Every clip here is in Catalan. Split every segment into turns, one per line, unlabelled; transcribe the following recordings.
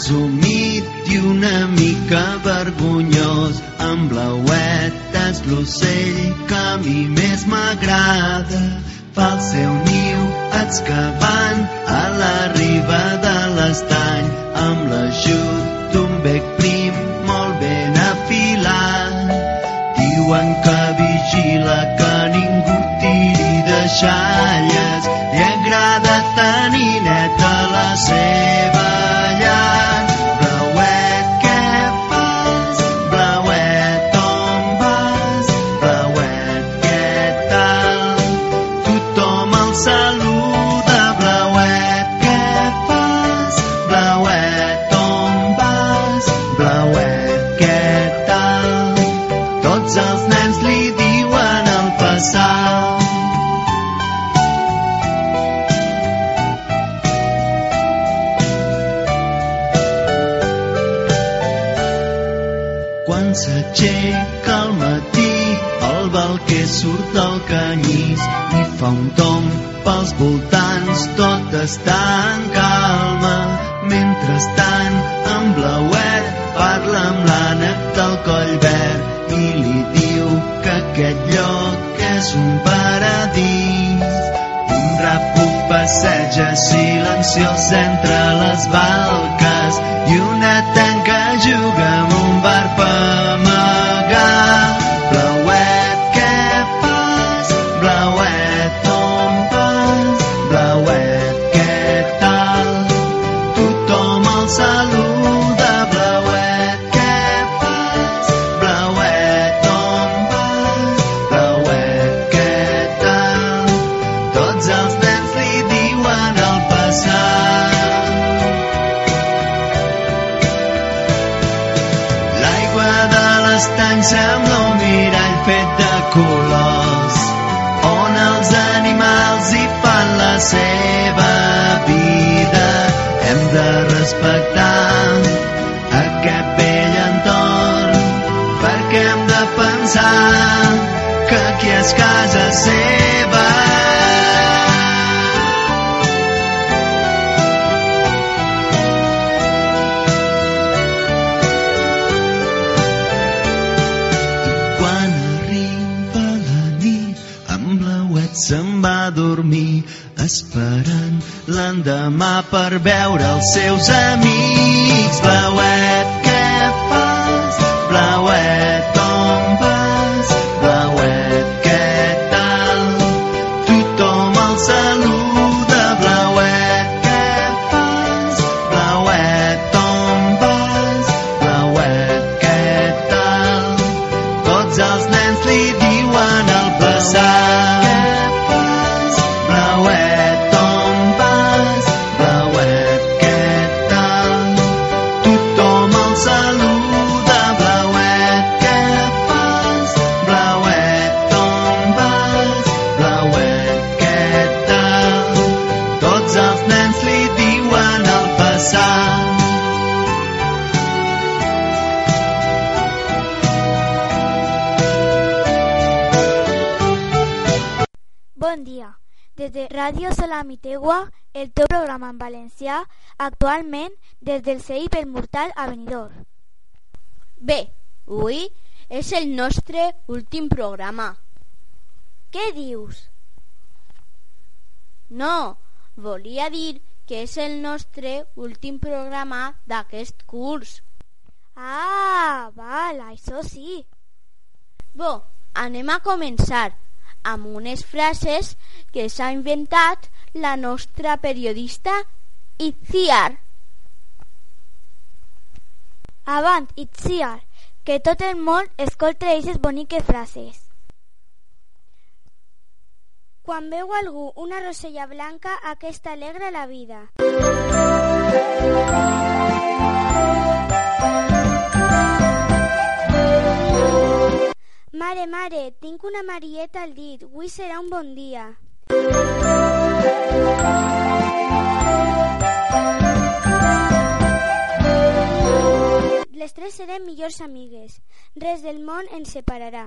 presumit i una mica vergonyós. Amb blauet és l'ocell que a mi més m'agrada. Fa el seu niu excavant a la riba de l'estany amb l'ajut pels voltants, tot està en calma. Mentrestant, en Blauet parla amb l'ànec del coll verd i li diu que aquest lloc és un paradís. Un rapo passeja silenciós entre les balques i una tanca juga amb un barb esperant l'endemà per veure els seus amics. Blauet,
Ràdio Solamitegua, el teu programa en valencià, actualment des del CEI pel Mortal a Benidorm.
Bé, avui és el nostre últim programa.
Què dius?
No, volia dir que és el nostre últim programa d'aquest curs.
Ah, val, això sí.
Bo, anem a començar amb unes frases que s'ha inventat la nostra periodista Itziar.
Avant, Itziar, que tot el món escolta aquestes boniques frases. Quan veu algú una rosella blanca, aquesta alegra la vida. Mare, mare, tinc una marieta al dit. Avui serà un bon dia. Les tres serem millors amigues. Res del món ens separarà.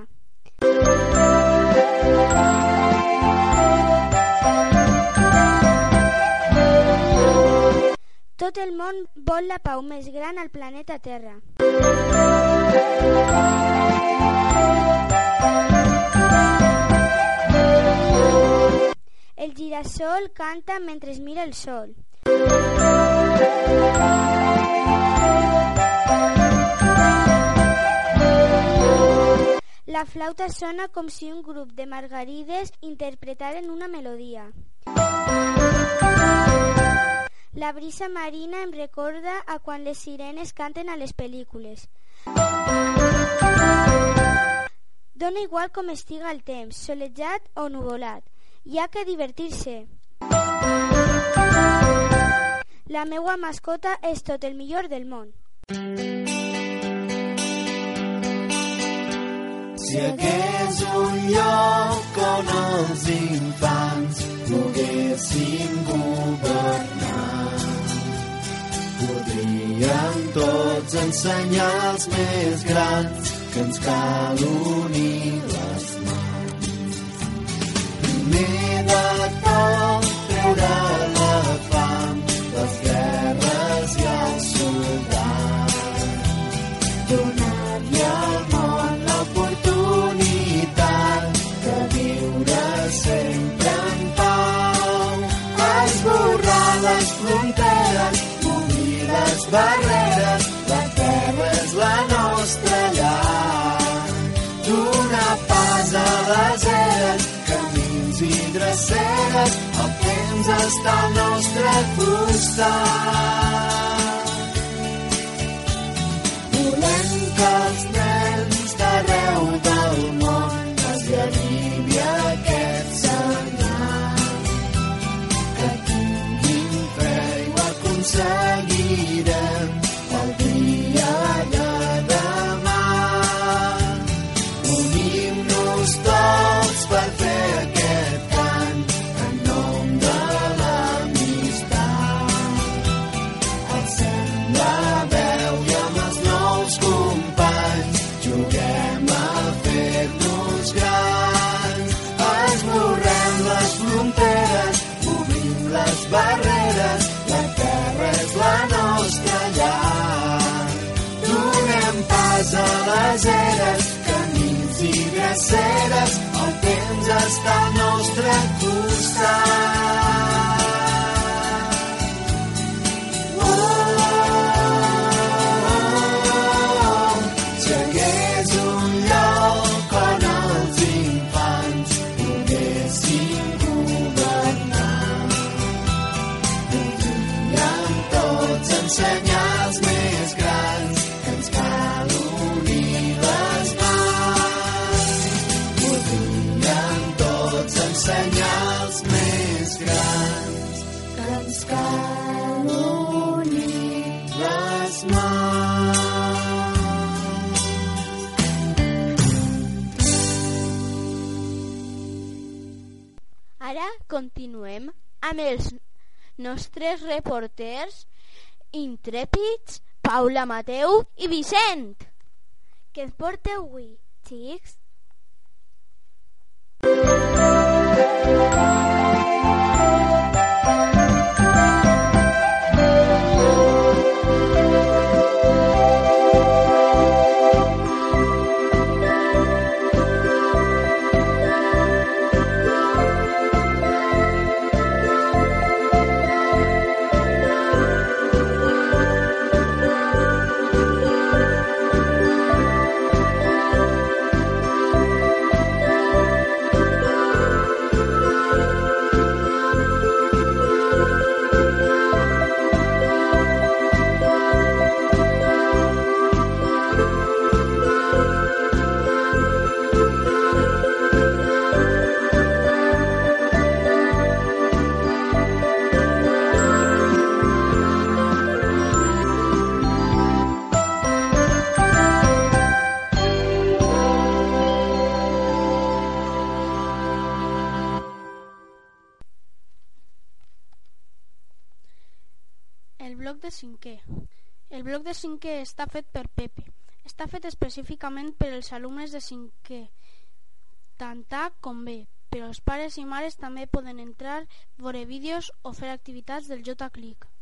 Tot el món vol la pau més gran al planeta Terra. El girassol canta mentre mira el sol. La flauta sona com si un grup de margarides interpretaren una melodia. La brisa marina em recorda a quan les sirenes canten a les pel·lícules. Dona igual com estiga el temps, solejat o nuvolat. Hi ha que divertir-se. La meua mascota és tot el millor del món.
Si hagués un lloc on els infants poguessin governar, podríem tots ensenyar als més grans que ens cal unir les mans. Primer de tot, treure la fam, les guerres i els soldats. Donar-li al món l'oportunitat de viure sempre en pau. Esborrar les fronteres, obrir les barreres, dreceres, el temps està al nostre costat. Barreres, la terra és la nostra llar. Donem pas a les eres, camins i dreceres, el temps està al nostre costat. Tots ensenyar als més grans que ens cal unir les mans.
Ara continuem amb els nostres reporters intrèpids Paula Mateu i Vicent.
Què et porteu avui, xics?
El bloc cinquè. El bloc de cinquè està fet per Pepe. Està fet específicament per als alumnes de cinquè, tant A com B, però els pares i mares també poden entrar, veure vídeos o fer activitats del JClick.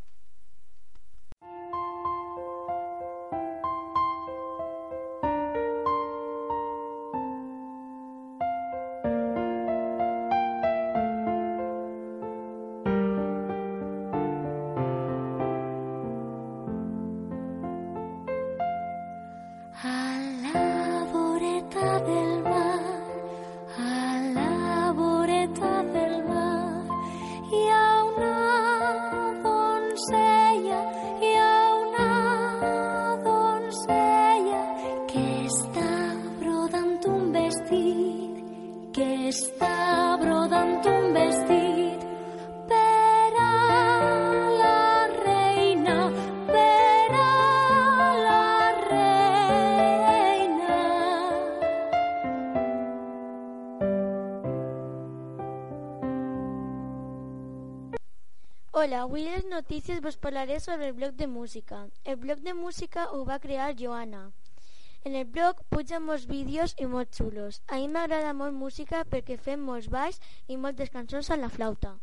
Hola, avui les notícies vos parlaré sobre el blog de música. El blog de música ho va crear Joana. En el blog pugen molts vídeos i molt xulos. A mi m'agrada molt música perquè fem molts balls i moltes cançons a la flauta.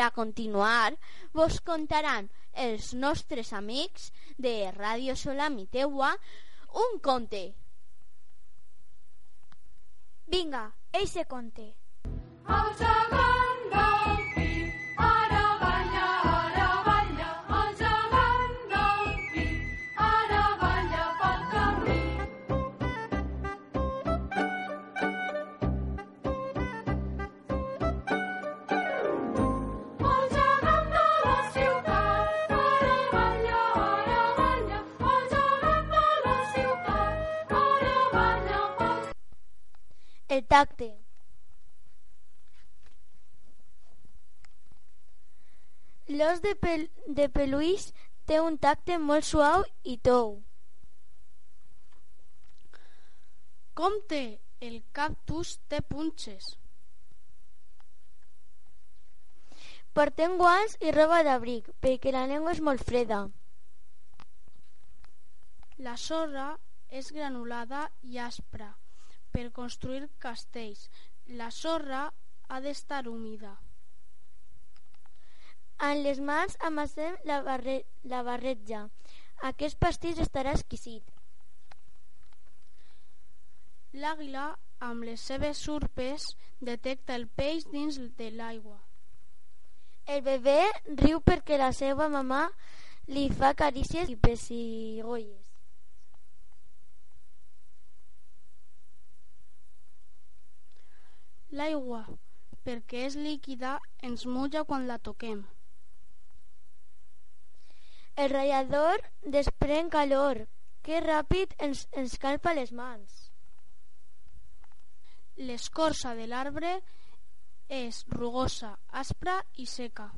Per a
continuar, vos contaran els nostres amics de Ràdio Solami Teua un conte.
Vinga, eixe conte. El tacte. L'os de, pel de peluix té un tacte molt suau i tou.
Compte, el cactus té punxes.
Portem guants i roba d'abric perquè la llengua és molt freda.
La sorra és granulada i aspra per construir castells. La sorra ha d'estar humida.
En les mans amassem la, barre la barretja. Aquest pastís estarà exquisit.
L'àguila, amb les seves urpes, detecta el peix dins de l'aigua.
El bebè riu perquè la seva mamà li fa carícies i pessigolles.
L'aigua, perquè és líquida, ens mulla quan la toquem.
El ratllador desprèn calor. Que ràpid ens, ens calpa les mans.
L'escorça de l'arbre és rugosa, aspra i seca.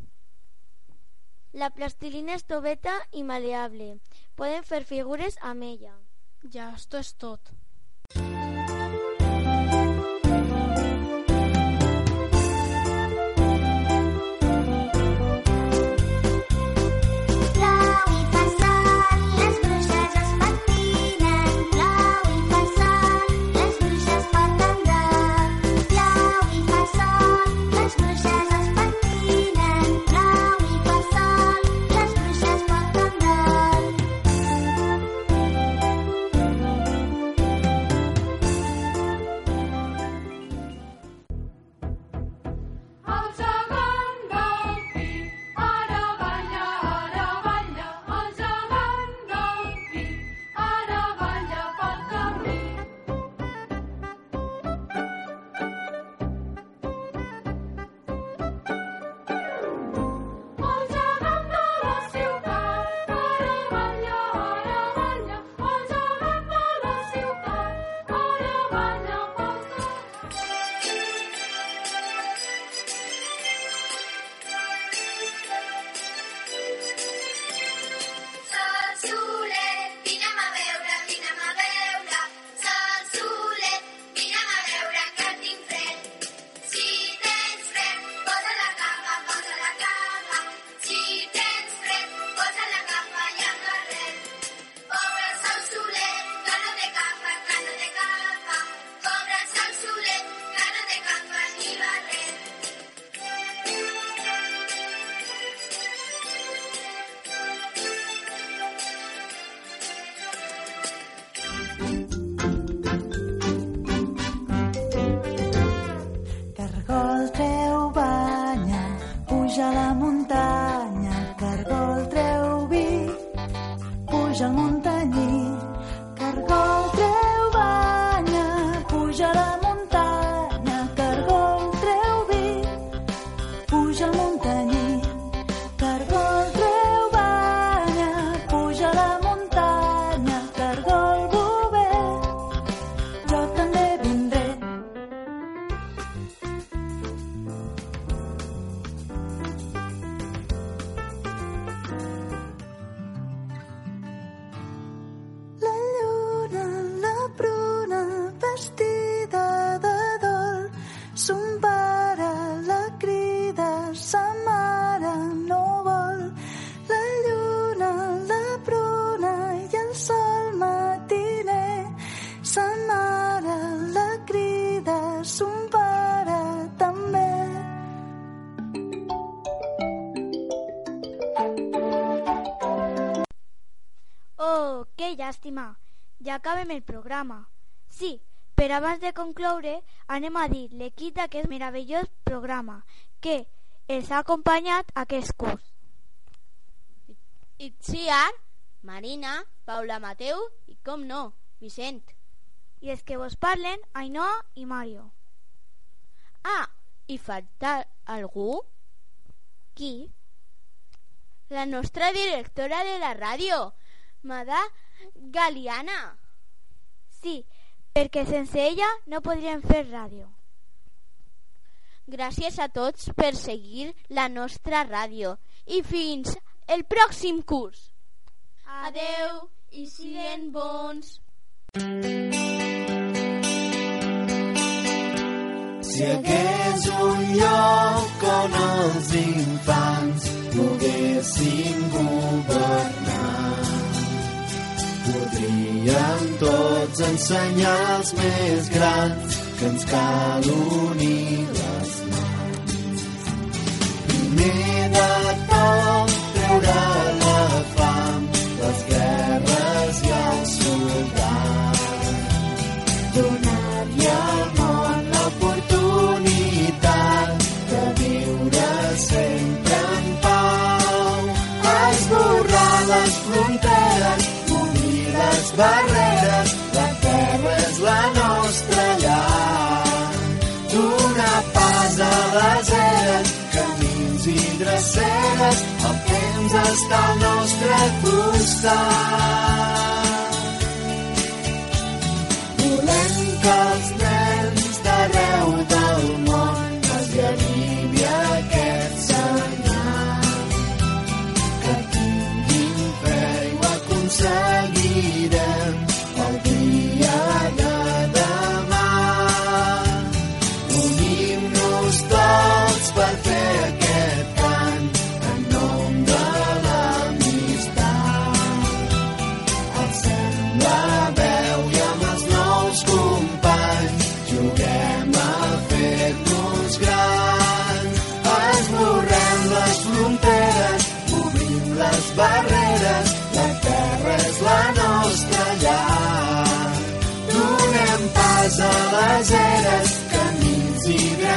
La plastilina és toveta i maleable. Poden fer figures amb ella.
Ya, esto es tot.
Blau que
llàstima! Ja acabem el programa. Sí, però abans de concloure anem a dir l'equip d'aquest meravellós programa que els ha acompanyat aquest curs.
Itziar, Marina, Paula Mateu i, com no, Vicent.
I els que vos parlen, Ainhoa i Mario.
Ah, i falta algú?
Qui?
La nostra directora de la ràdio, Mada Galiana.
Sí, perquè sense ella no podríem fer ràdio.
Gràcies a tots per seguir la nostra ràdio i fins el pròxim curs. Adeu i siguen bons.
Si hagués un lloc on els infants poguessin governar, podríem tots els més grans que ens cal unir les mans. Primer de tot, treure la fam, les guerres i els soldats barreres, la terra és la nostra llar. Donar pas a les eres, camins i dreceres, el temps està al nostre costat. Volem que els nens d'arreu del món hi arribi aquest senyal. Que tinguin fe i ho aconseguirem. El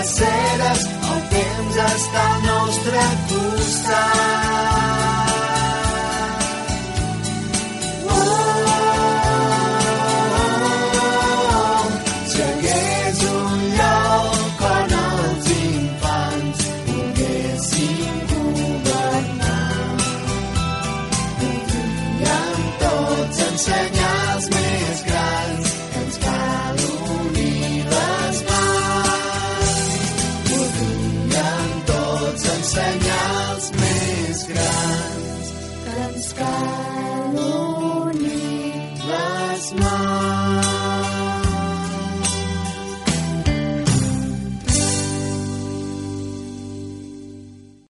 dreceres, el temps està al nostre costat.